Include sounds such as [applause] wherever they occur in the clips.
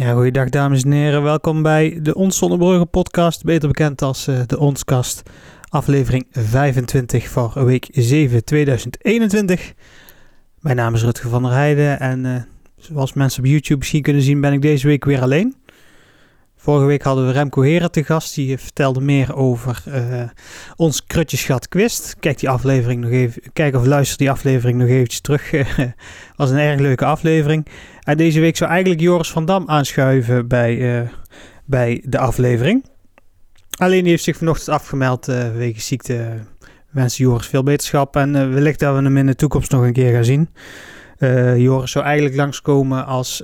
Ja, goeiedag dames en heren. Welkom bij de Ons Zonnebrugge podcast, beter bekend als uh, de Onskast, aflevering 25 voor week 7 2021. Mijn naam is Rutger van der Heijden en uh, zoals mensen op YouTube misschien kunnen zien ben ik deze week weer alleen. Vorige week hadden we Remco Heren te gast. Die vertelde meer over uh, ons krutjesgat Quist. Kijk die aflevering nog even. Kijk of luister die aflevering nog eventjes terug. [laughs] was een erg leuke aflevering. En deze week zou eigenlijk Joris van Dam aanschuiven bij, uh, bij de aflevering. Alleen die heeft zich vanochtend afgemeld uh, wegens ziekte. wensen Joris veel beterschap. En wellicht dat we hem in de toekomst nog een keer gaan zien. Joris zou eigenlijk langskomen als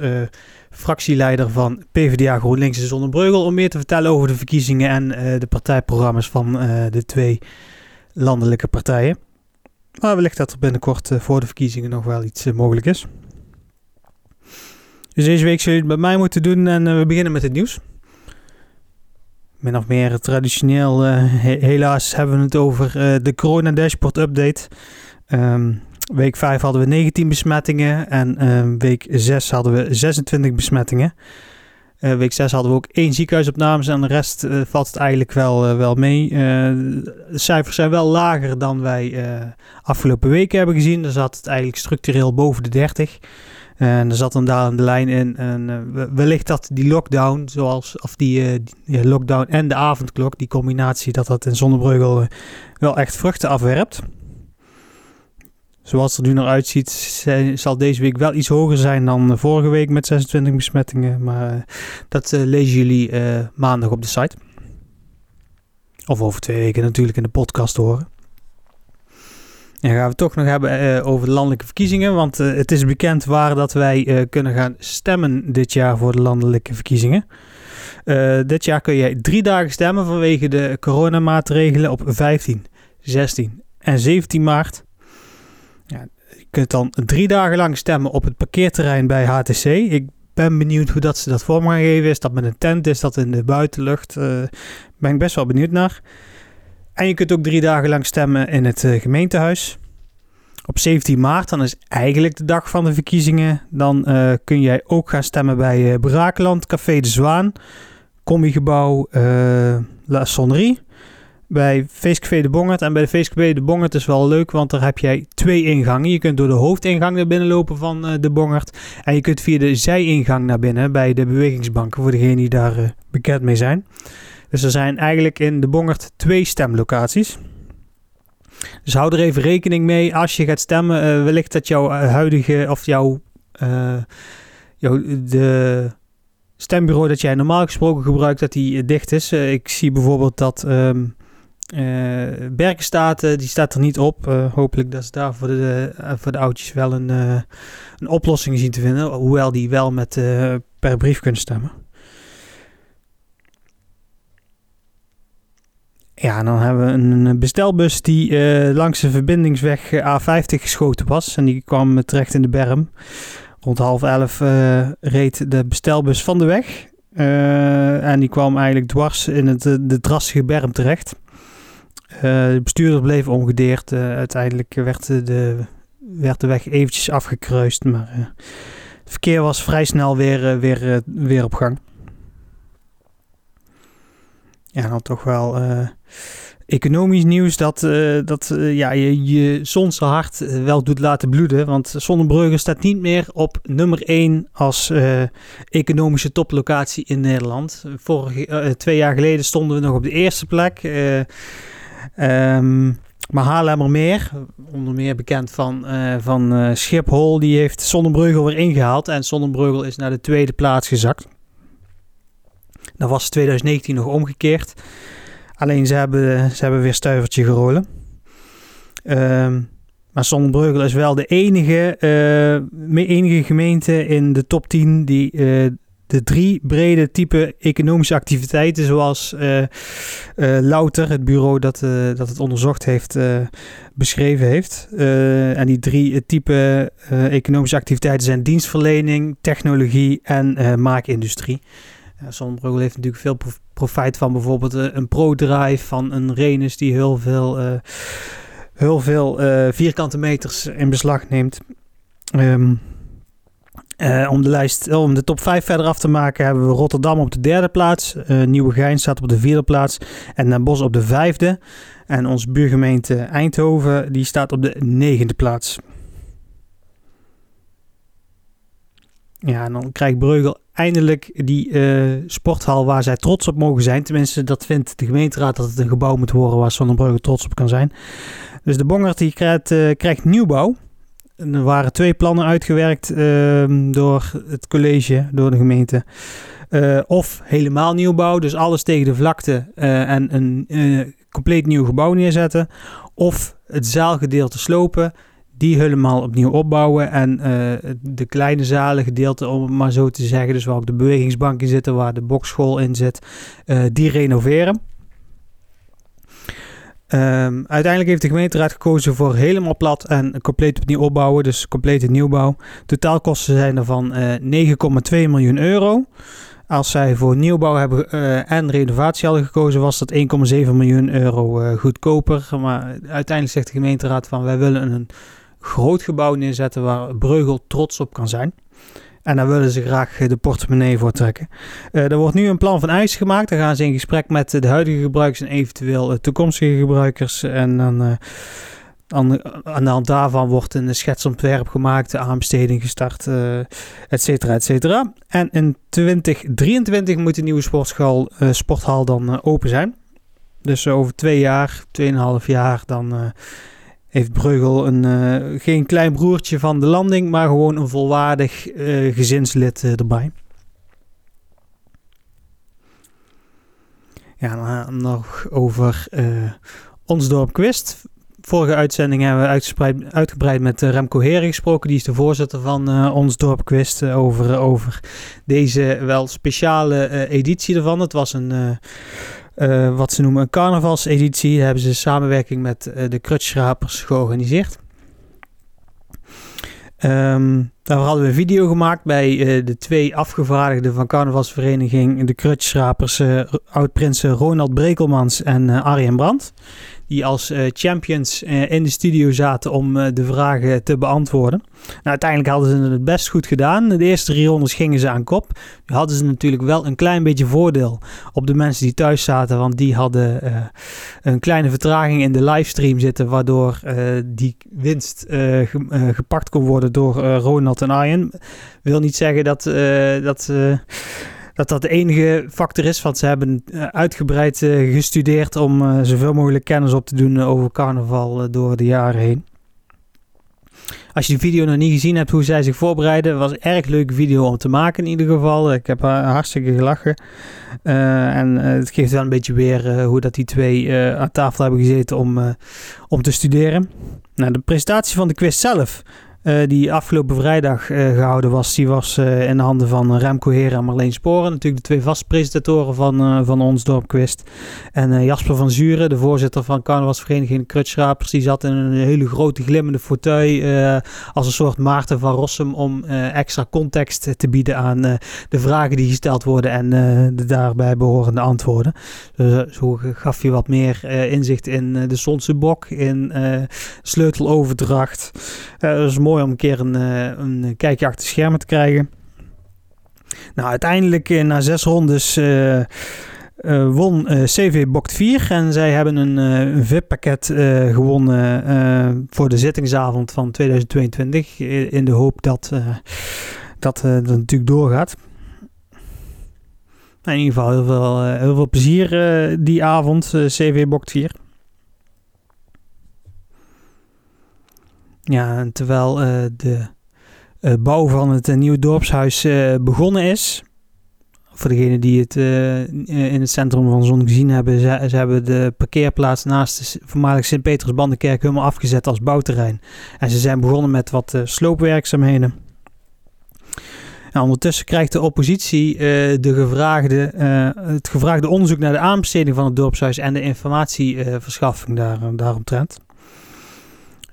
fractieleider van PvdA GroenLinks in Zonnebreugel, om meer te vertellen over de verkiezingen en uh, de partijprogramma's van uh, de twee landelijke partijen. Maar wellicht dat er binnenkort uh, voor de verkiezingen nog wel iets mogelijk is. Dus deze week zullen jullie het met mij moeten doen en we beginnen met het nieuws. Min of meer traditioneel, he helaas hebben we het over de corona dashboard update. Um, Week 5 hadden we 19 besmettingen en uh, week 6 hadden we 26 besmettingen. Uh, week 6 hadden we ook één ziekenhuisopnames en de rest uh, valt het eigenlijk wel, wel mee. de cijfers zijn wel lager dan wij afgelopen weken hebben gezien. Dan zat het eigenlijk structureel boven de 30. En er zat een dalende lijn in. Wellicht dat die lockdown, zoals, of die, die, lockdown en de avondklok, die combinatie, dat dat in Zonnebreugel wel echt vruchten afwerpt. Zoals het er nu naar uitziet, zal deze week wel iets hoger zijn dan vorige week met 26 besmettingen. Maar uh, dat uh, lezen jullie uh, maandag op de site. Of over twee weken natuurlijk in de podcast horen. En gaan we toch nog hebben over de landelijke verkiezingen. Want het is bekend waar dat wij kunnen gaan stemmen dit jaar voor de landelijke verkiezingen. dit jaar kun je drie dagen stemmen vanwege de coronamaatregelen op 15, 16 en 17 maart. Je kunt dan drie dagen lang stemmen op het parkeerterrein bij HTC. Ik ben benieuwd hoe dat ze dat vorm gaan geven. Is dat met een tent? Is dat in de buitenlucht? Uh, ben ik best wel benieuwd naar. En je kunt ook drie dagen lang stemmen in het uh, gemeentehuis. Op 17 maart, dan is eigenlijk de dag van de verkiezingen. Dan uh, kun jij ook gaan stemmen bij Braakland, Café de Zwaan, Combigebouw La Sonnerie bij Feestcafé de Bongert. En bij de de Bongert is wel leuk, want daar heb jij twee ingangen. Je kunt door de hoofdingang naar binnen lopen van uh, de Bongert. En je kunt via de zijingang naar binnen bij de bewegingsbanken, voor degenen die daar uh, bekend mee zijn. Dus er zijn eigenlijk in de Bongert twee stemlocaties. Dus hou er even rekening mee als je gaat stemmen. Uh, wellicht dat jouw huidige of jouw, jouw de stembureau dat jij normaal gesproken gebruikt, dat die dicht is. ik zie bijvoorbeeld dat um, uh, Berkenstaten, die staat er niet op. Uh, hopelijk dat ze daar voor de, uh, voor de oudjes wel een, een oplossing zien te vinden. Hoewel die wel met per brief kunnen stemmen. Ja, dan hebben we een bestelbus die langs de verbindingsweg A50 geschoten was. En die kwam terecht in de berm. Rond half elf reed de bestelbus van de weg. en die kwam eigenlijk dwars in het, de drassige berm terecht. Uh, de bestuurder bleef ongedeerd. Uh, uiteindelijk werd de, werd de weg eventjes afgekruist. Maar uh, het verkeer was vrij snel weer, weer, weer op gang. Ja, dan toch wel economisch nieuws dat, dat ja, je, je zonse hart wel doet laten bloeden. Want Zonnebrugge staat niet meer op nummer 1 als economische toplocatie in Nederland. Vorige, twee jaar geleden stonden we nog op de eerste plek. Um, maar Haarlemmermeer, onder meer bekend van, uh, van uh, Schiphol, die heeft Sonnenbreugel weer ingehaald. En Sonnenbreugel is naar de tweede plaats gezakt. Dat was 2019 nog omgekeerd. Alleen ze hebben, ze hebben weer stuivertje gerolen. Um, maar Sonnenbreugel is wel de enige, uh, enige gemeente in de top 10 die de drie brede type economische activiteiten, zoals uh, Louter, het bureau dat, uh, dat het onderzocht heeft, beschreven heeft. en die drie type economische activiteiten zijn dienstverlening, technologie en maakindustrie. Uh, heeft natuurlijk veel profijt van bijvoorbeeld een ProDrive, van een Renus die heel veel, heel veel vierkante meters in beslag neemt. Um, Uh, om, de lijst, om de top 5 verder af te maken hebben we Rotterdam op de derde plaats. Uh, Nieuwegein staat op de vierde plaats. En Den Bosch op de vijfde. En onze buurgemeente Eindhoven die staat op de negende plaats. Ja, en dan krijgt Breugel eindelijk die sporthal waar zij trots op mogen zijn. Tenminste, dat vindt de gemeenteraad dat het een gebouw moet worden waar Zonnebreugel trots op kan zijn. Dus de Bongert die krijgt, krijgt nieuwbouw. Er waren twee plannen uitgewerkt uh, door het college, door de gemeente. Uh, of helemaal nieuwbouw, dus alles tegen de vlakte en een compleet nieuw gebouw neerzetten. Of het zaalgedeelte slopen die helemaal opnieuw opbouwen. En de kleine zalen gedeelte, om het maar zo te zeggen, dus waar ook de bewegingsbanken zitten, waar de bokschool in zit, die renoveren. Um, uiteindelijk heeft de gemeenteraad gekozen voor helemaal plat en compleet opnieuw opbouwen, dus complete nieuwbouw. Totaalkosten zijn daarvan uh, 9,2 miljoen euro. Als zij voor nieuwbouw hebben uh, en renovatie hadden gekozen, was dat 1,7 miljoen euro uh, goedkoper. Maar uiteindelijk zegt de gemeenteraad van wij willen een groot gebouw neerzetten waar Breugel trots op kan zijn. En daar willen ze graag de portemonnee voor trekken. Uh, er wordt nu een plan van eisen gemaakt. Dan gaan ze in gesprek met de huidige gebruikers en eventueel uh, toekomstige gebruikers. En dan, uh, aan, de hand daarvan wordt een schetsontwerp gemaakt, de aanbesteding gestart, et cetera, et cetera. En in 2023 moet de nieuwe sporthal, sporthal dan open zijn. Dus over twee jaar, tweeënhalf jaar, dan heeft Breugel een, uh, geen klein broertje van de landing, maar gewoon een volwaardig uh, gezinslid uh, erbij. Ja, nog over ons dorp Quist. Vorige uitzending hebben we uitgebreid, uitgebreid met Remco Heren gesproken. Die is de voorzitter van ons dorp Quist. over, over deze wel speciale editie ervan. Het was een uh, wat ze noemen een carnavalseditie. Daar hebben ze samenwerking met uh, de Krutschrapers georganiseerd. Um, daarvoor hadden we een video gemaakt bij uh, de twee afgevaardigden van carnavalsvereniging de Krutschrapers, oud-prinsen Ronald Brekelmans en Arjen Brandt die als uh, champions uh, in de studio zaten om uh, de vragen te beantwoorden. Nou, uiteindelijk hadden ze het best goed gedaan. De eerste drie rondes gingen ze aan kop. Nu hadden ze natuurlijk wel een klein beetje voordeel op de mensen die thuis zaten, want die hadden een kleine vertraging in de livestream zitten, waardoor die winst ge gepakt kon worden door Ronald en Arjen. Wil niet zeggen dat, dat dat dat de enige factor is. Want ze hebben eh, uitgebreid uh, gestudeerd om uh, zoveel mogelijk kennis op te doen over carnaval door de jaren heen. Als je die video nog niet gezien hebt hoe zij zich voorbereiden, was een erg leuke video om te maken in ieder geval. Ik heb hartstikke gelachen. en het geeft wel een beetje weer hoe dat die twee aan tafel hebben gezeten om, om te studeren. Nou, de presentatie van de quiz zelf uh, die afgelopen vrijdag uh, gehouden was, die was uh, in de handen van Remco Heren en Marleen Sporen. Natuurlijk de twee vaste presentatoren van, van ons dorpquist. En Jasper van Zuren, de voorzitter van carnavalsvereniging Krutschrapers, die zat in een hele grote glimmende fauteuil als een soort Maarten van Rossum om extra context te bieden aan de vragen die gesteld worden en de daarbij behorende antwoorden. Dus, zo gaf je wat meer inzicht in de Sonse bok, in sleuteloverdracht. dat is mooi om een keer een, eh, een kijkje achter de schermen te krijgen. Nou, uiteindelijk eh, na zes rondes uh, won CV Bokt 4 en zij hebben een, een VIP-pakket gewonnen voor de zittingsavond van 2022 in de hoop dat dat, dat natuurlijk doorgaat. Nou, in ieder geval heel veel, heel veel plezier die avond, CV Bokt 4. Ja, terwijl uh, de uh, bouw van het uh, nieuwe dorpshuis begonnen is. Voor degenen die het in het centrum van Zon gezien hebben, ze, ze, hebben de parkeerplaats naast de voormalige Sint-Petersbandenkerk helemaal afgezet als bouwterrein. En ze zijn begonnen met wat sloopwerkzaamheden. Ondertussen krijgt de oppositie de gevraagde, het gevraagde onderzoek naar de aanbesteding van het dorpshuis en de informatieverschaffing daar, daaromtrent.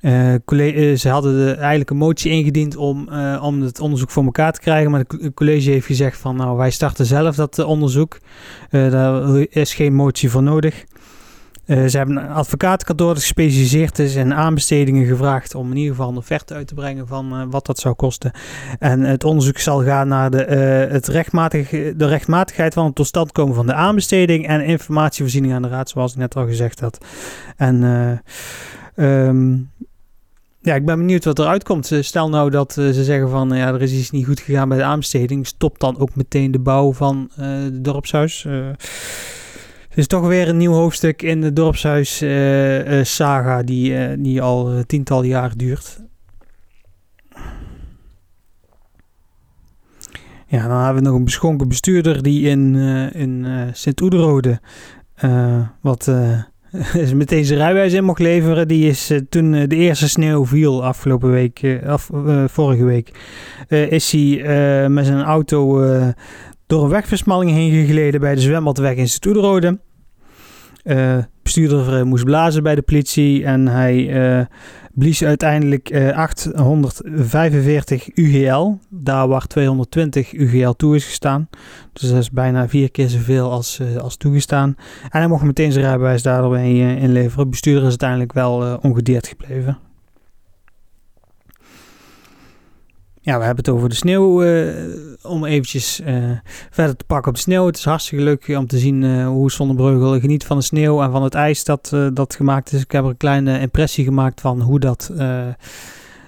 Uh, ze hadden de, eigenlijk een motie ingediend om, uh, om het onderzoek voor elkaar te krijgen. Maar het college heeft gezegd van nou wij starten zelf dat onderzoek. Daar is geen motie voor nodig. ze hebben een advocatenkantoor dat gespecialiseerd is in aanbestedingen gevraagd om in ieder geval een offerte uit te brengen van wat dat zou kosten. En het onderzoek zal gaan naar de, het rechtmatig, de rechtmatigheid van het tot stand komen van de aanbesteding en informatievoorziening aan de raad, zoals ik net al gezegd had. En um, ja, ik ben benieuwd wat eruit komt. Stel nou dat uh, ze zeggen van ja, er is iets niet goed gegaan bij de aanbesteding. Stop dan ook meteen de bouw van het dorpshuis. Het is toch weer een nieuw hoofdstuk in de dorpshuis saga die, die al tientallen jaren duurt. Ja, dan hebben we nog een beschonken bestuurder die in, in Sint-Oederode wat [laughs] is meteen zijn rijbewijs in mocht leveren. Die is uh, toen uh, de eerste sneeuw viel afgelopen week, af, vorige week, is hij met zijn auto door een wegversmalling heen gegleden bij de zwembadweg in Stoederode. bestuurder moest blazen bij de politie en hij blies uiteindelijk uh, 845 UGL, daar waar 220 UGL toe is gestaan. Dus dat is bijna vier keer zoveel als, uh, als toegestaan. En hij mocht meteen zijn rijbewijs daardoor uh, inleveren. Bestuurder is uiteindelijk wel ongedeerd gebleven. Ja, we hebben het over de sneeuw. Uh, om eventjes uh, verder te pakken op de sneeuw. Het is hartstikke leuk om te zien uh, hoe Zonnebreugel geniet van de sneeuw en van het ijs dat, dat gemaakt is. Ik heb er een kleine impressie gemaakt van hoe dat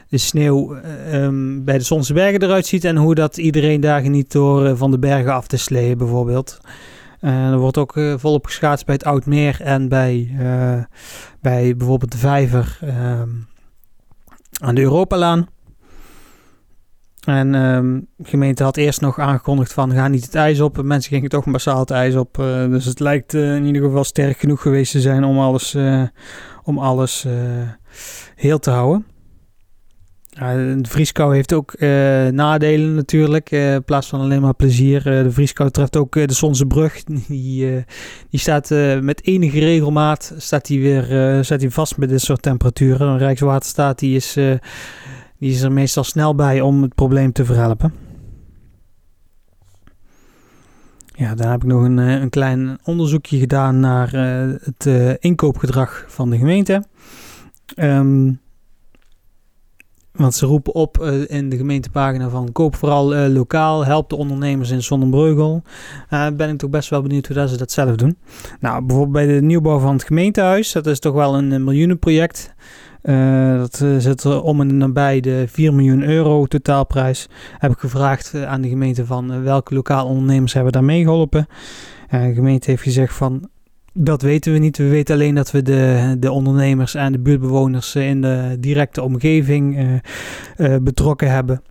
de sneeuw um, bij de Zonse Bergen eruit ziet. En hoe dat iedereen daar geniet door van de bergen af te sleeën bijvoorbeeld. er wordt ook volop geschaatst bij het Oudmeer en bij, bij bijvoorbeeld de Vijver ehm, aan de Europalaan. En um, de gemeente had eerst nog aangekondigd van ga niet het ijs op. Mensen gingen toch massaal het ijs op. Uh, dus het lijkt uh, in ieder geval sterk genoeg geweest te zijn om alles, uh, om alles heel te houden. de vrieskou heeft ook nadelen natuurlijk. in plaats van alleen maar plezier. de vrieskou treft ook de Zonse brug. Die, die staat met enige regelmaat staat die weer staat die vast met dit soort temperaturen. Rijkswaterstaat die is die is er meestal snel bij om het probleem te verhelpen. Ja, daar heb ik nog een, eh, een klein onderzoekje gedaan naar uh, het uh, inkoopgedrag van de gemeente. Um, want ze roepen op in de gemeentepagina van koop vooral lokaal, help de ondernemers in Zonnebreugel. Ben ik toch best wel benieuwd hoe dat ze dat zelf doen. Nou, bijvoorbeeld bij de nieuwbouw van het gemeentehuis, dat is toch wel een miljoenenproject. Uh, dat uh, zit er om en nabij de 4 miljoen euro totaalprijs. Heb ik gevraagd aan de gemeente van welke lokale ondernemers hebben daar meegeholpen. de gemeente heeft gezegd van dat weten we niet. We weten alleen dat we de, de ondernemers en de buurtbewoners in de directe omgeving betrokken hebben.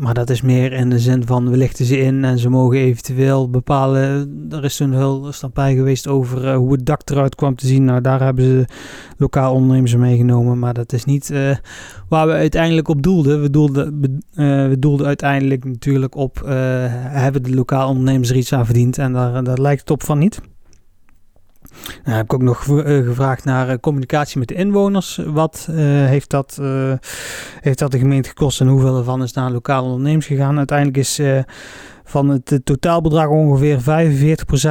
Maar dat is meer in de zin van we lichten ze in en ze mogen eventueel bepalen. Er is toen heel stampij geweest over uh, hoe het dak eruit kwam te zien. Nou, daar hebben ze lokaal ondernemers meegenomen. Maar dat is niet uh, waar we uiteindelijk op doelden. We doelden, uh, we doelden uiteindelijk natuurlijk op: hebben de lokaal ondernemers er iets aan verdiend? En daar, daar lijkt het op van niet. Nou, heb ik ook nog eh, gevraagd naar uh, communicatie met de inwoners. Wat uh, heeft, dat, heeft dat de gemeente gekost en hoeveel ervan is naar lokale ondernemers gegaan? Uiteindelijk is van het totaalbedrag ongeveer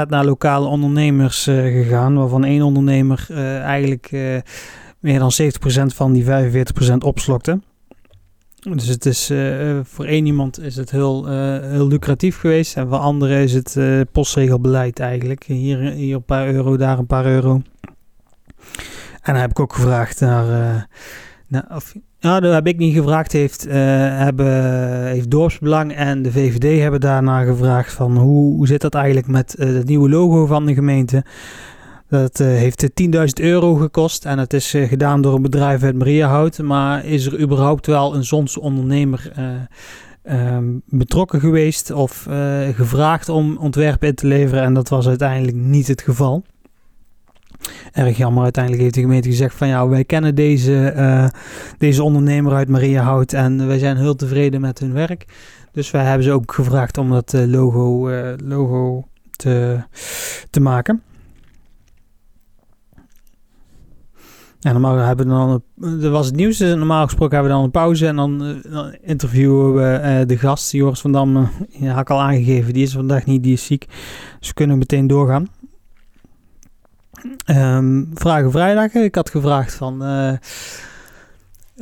45% naar lokale ondernemers gegaan. Waarvan één ondernemer eigenlijk meer dan 70% van die 45% opslokte. Dus het is uh, voor één iemand is het heel, uh, heel lucratief geweest. En voor anderen is het uh, postregelbeleid eigenlijk. Hier, hier een paar euro, daar een paar euro. En dan heb ik ook gevraagd naar. naar of, nou, dat heb ik niet gevraagd. Heeft, hebben, heeft Dorpsbelang en de VVD hebben daarna gevraagd van hoe, hoe zit dat eigenlijk met het nieuwe logo van de gemeente. Dat uh, heeft 10.000 euro gekost en het is uh, gedaan door een bedrijf uit Mariahout. Maar is er überhaupt wel een zonsondernemer uh, betrokken geweest of gevraagd om ontwerpen in te leveren? En dat was uiteindelijk niet het geval. Erg jammer, uiteindelijk heeft de gemeente gezegd van ja, wij kennen deze, deze ondernemer uit Mariahout en wij zijn heel tevreden met hun werk. Dus wij hebben ze ook gevraagd om dat logo, logo te, te maken. En normaal hebben we dan, dat was het nieuws, dus normaal gesproken hebben we dan een pauze en dan, eh, interviewen we uh, de gast, Joris van Dam, uh, had ik al aangegeven, die is vandaag niet, die is ziek. Dus we kunnen meteen doorgaan. Um, Vragen vrijdag. Ik had gevraagd van...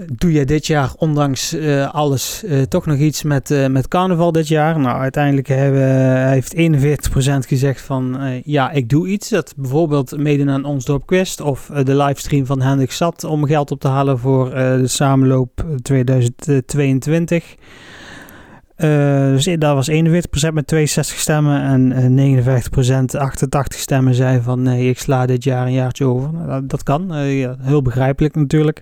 doe je dit jaar, ondanks uh, alles, uh, toch nog iets met, uh, met carnaval dit jaar? Nou, uiteindelijk hebben, heeft 41% gezegd van ja, ik doe iets. Dat bijvoorbeeld meedoen aan Ons Dorp Quest of de livestream van Hendrik Zat om geld op te halen voor de samenloop 2022. Dus dat was 41% met 62 stemmen en 59% 88 stemmen zei van nee, ik sla dit jaar een jaartje over. Nou, dat, kan, heel begrijpelijk natuurlijk.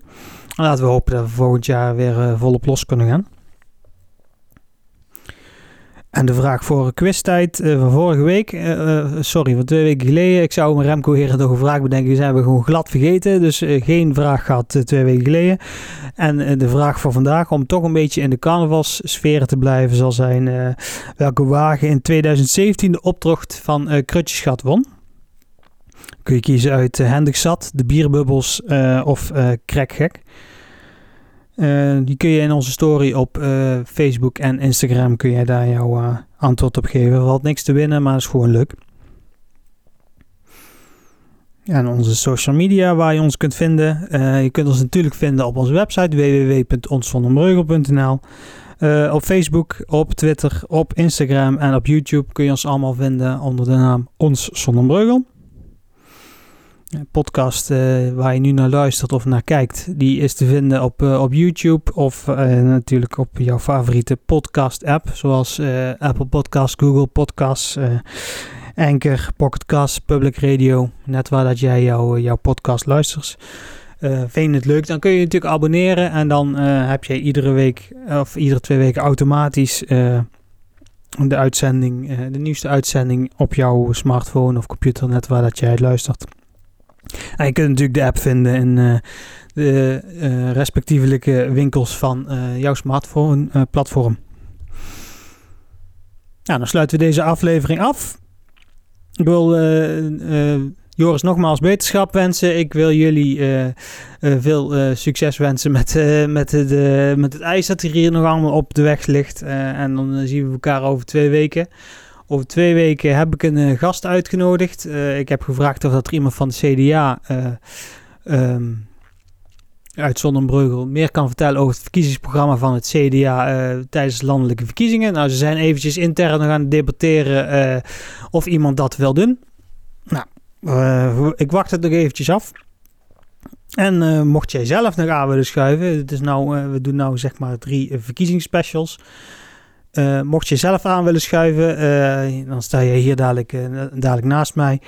Laten we hopen dat we volgend jaar weer volop los kunnen gaan. En de vraag voor quiztijd uh, van vorige week, uh, sorry, van twee weken geleden. Ik zou me Remco Heren nog een vraag bedenken, die zijn we gewoon glad vergeten. Dus geen vraag gehad twee weken geleden. En de vraag voor vandaag, om toch een beetje in de carnavalssferen te blijven, zal zijn welke wagen in 2017 de optocht van uh, Krutjesgat won kun je kiezen uit uh, Zat, de Bierbubbels of Krekgek. die kun je in onze story op Facebook en Instagram kun je daar jouw antwoord op geven. Er valt niks te winnen, maar is gewoon leuk. En onze social media waar je ons kunt vinden. je kunt ons natuurlijk vinden op onze website www.onsvondenbreugel.nl uh, Op Facebook, op Twitter, op Instagram en op YouTube kun je ons allemaal vinden onder de naam Ons Zonnebreugel podcast uh, waar je nu naar luistert of naar kijkt, die is te vinden op, uh, op YouTube of uh, natuurlijk op jouw favoriete podcast app, zoals Apple Podcasts, Google Podcasts, Anchor, Pocket Public Radio, net waar dat jij jou, jouw podcast luistert. vind je het leuk, dan kun je, je natuurlijk abonneren en dan heb je iedere week of iedere twee weken automatisch de uitzending, de nieuwste uitzending op jouw smartphone of computer, net waar dat jij luistert. En je kunt natuurlijk de app vinden in uh, de uh, respectievelijke winkels van uh, jouw smartphone-platform. Nou, dan sluiten we deze aflevering af. Ik wil Joris nogmaals beterschap wensen. Ik wil jullie veel succes wensen met, met, de, met het ijs dat hier nog allemaal op de weg ligt. en dan zien we elkaar over twee weken. Over twee weken heb ik een uh, gast uitgenodigd. Uh, ik heb gevraagd of dat er iemand van de CDA uh, um, uit Zonnebreugel meer kan vertellen over het verkiezingsprogramma van het CDA tijdens de landelijke verkiezingen. Nou, ze zijn eventjes intern nog aan het debatteren of iemand dat wil doen. Nou, ik wacht het nog eventjes af. En mocht jij zelf nog aan willen schuiven, het is nou, we doen nou zeg maar drie verkiezingsspecials. Uh, mocht je zelf aan willen schuiven, uh, dan sta je hier dadelijk, uh, dadelijk naast mij.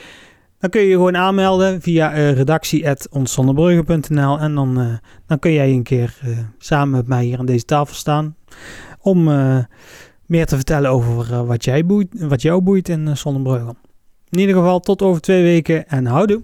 Dan kun je je gewoon aanmelden via redactie.onszonderbrugge.nl en dan, dan kun jij een keer samen met mij hier aan deze tafel staan om meer te vertellen over wat, jij boeit, wat jou boeit in Zonnebrugge. In ieder geval tot over twee weken en houdoe!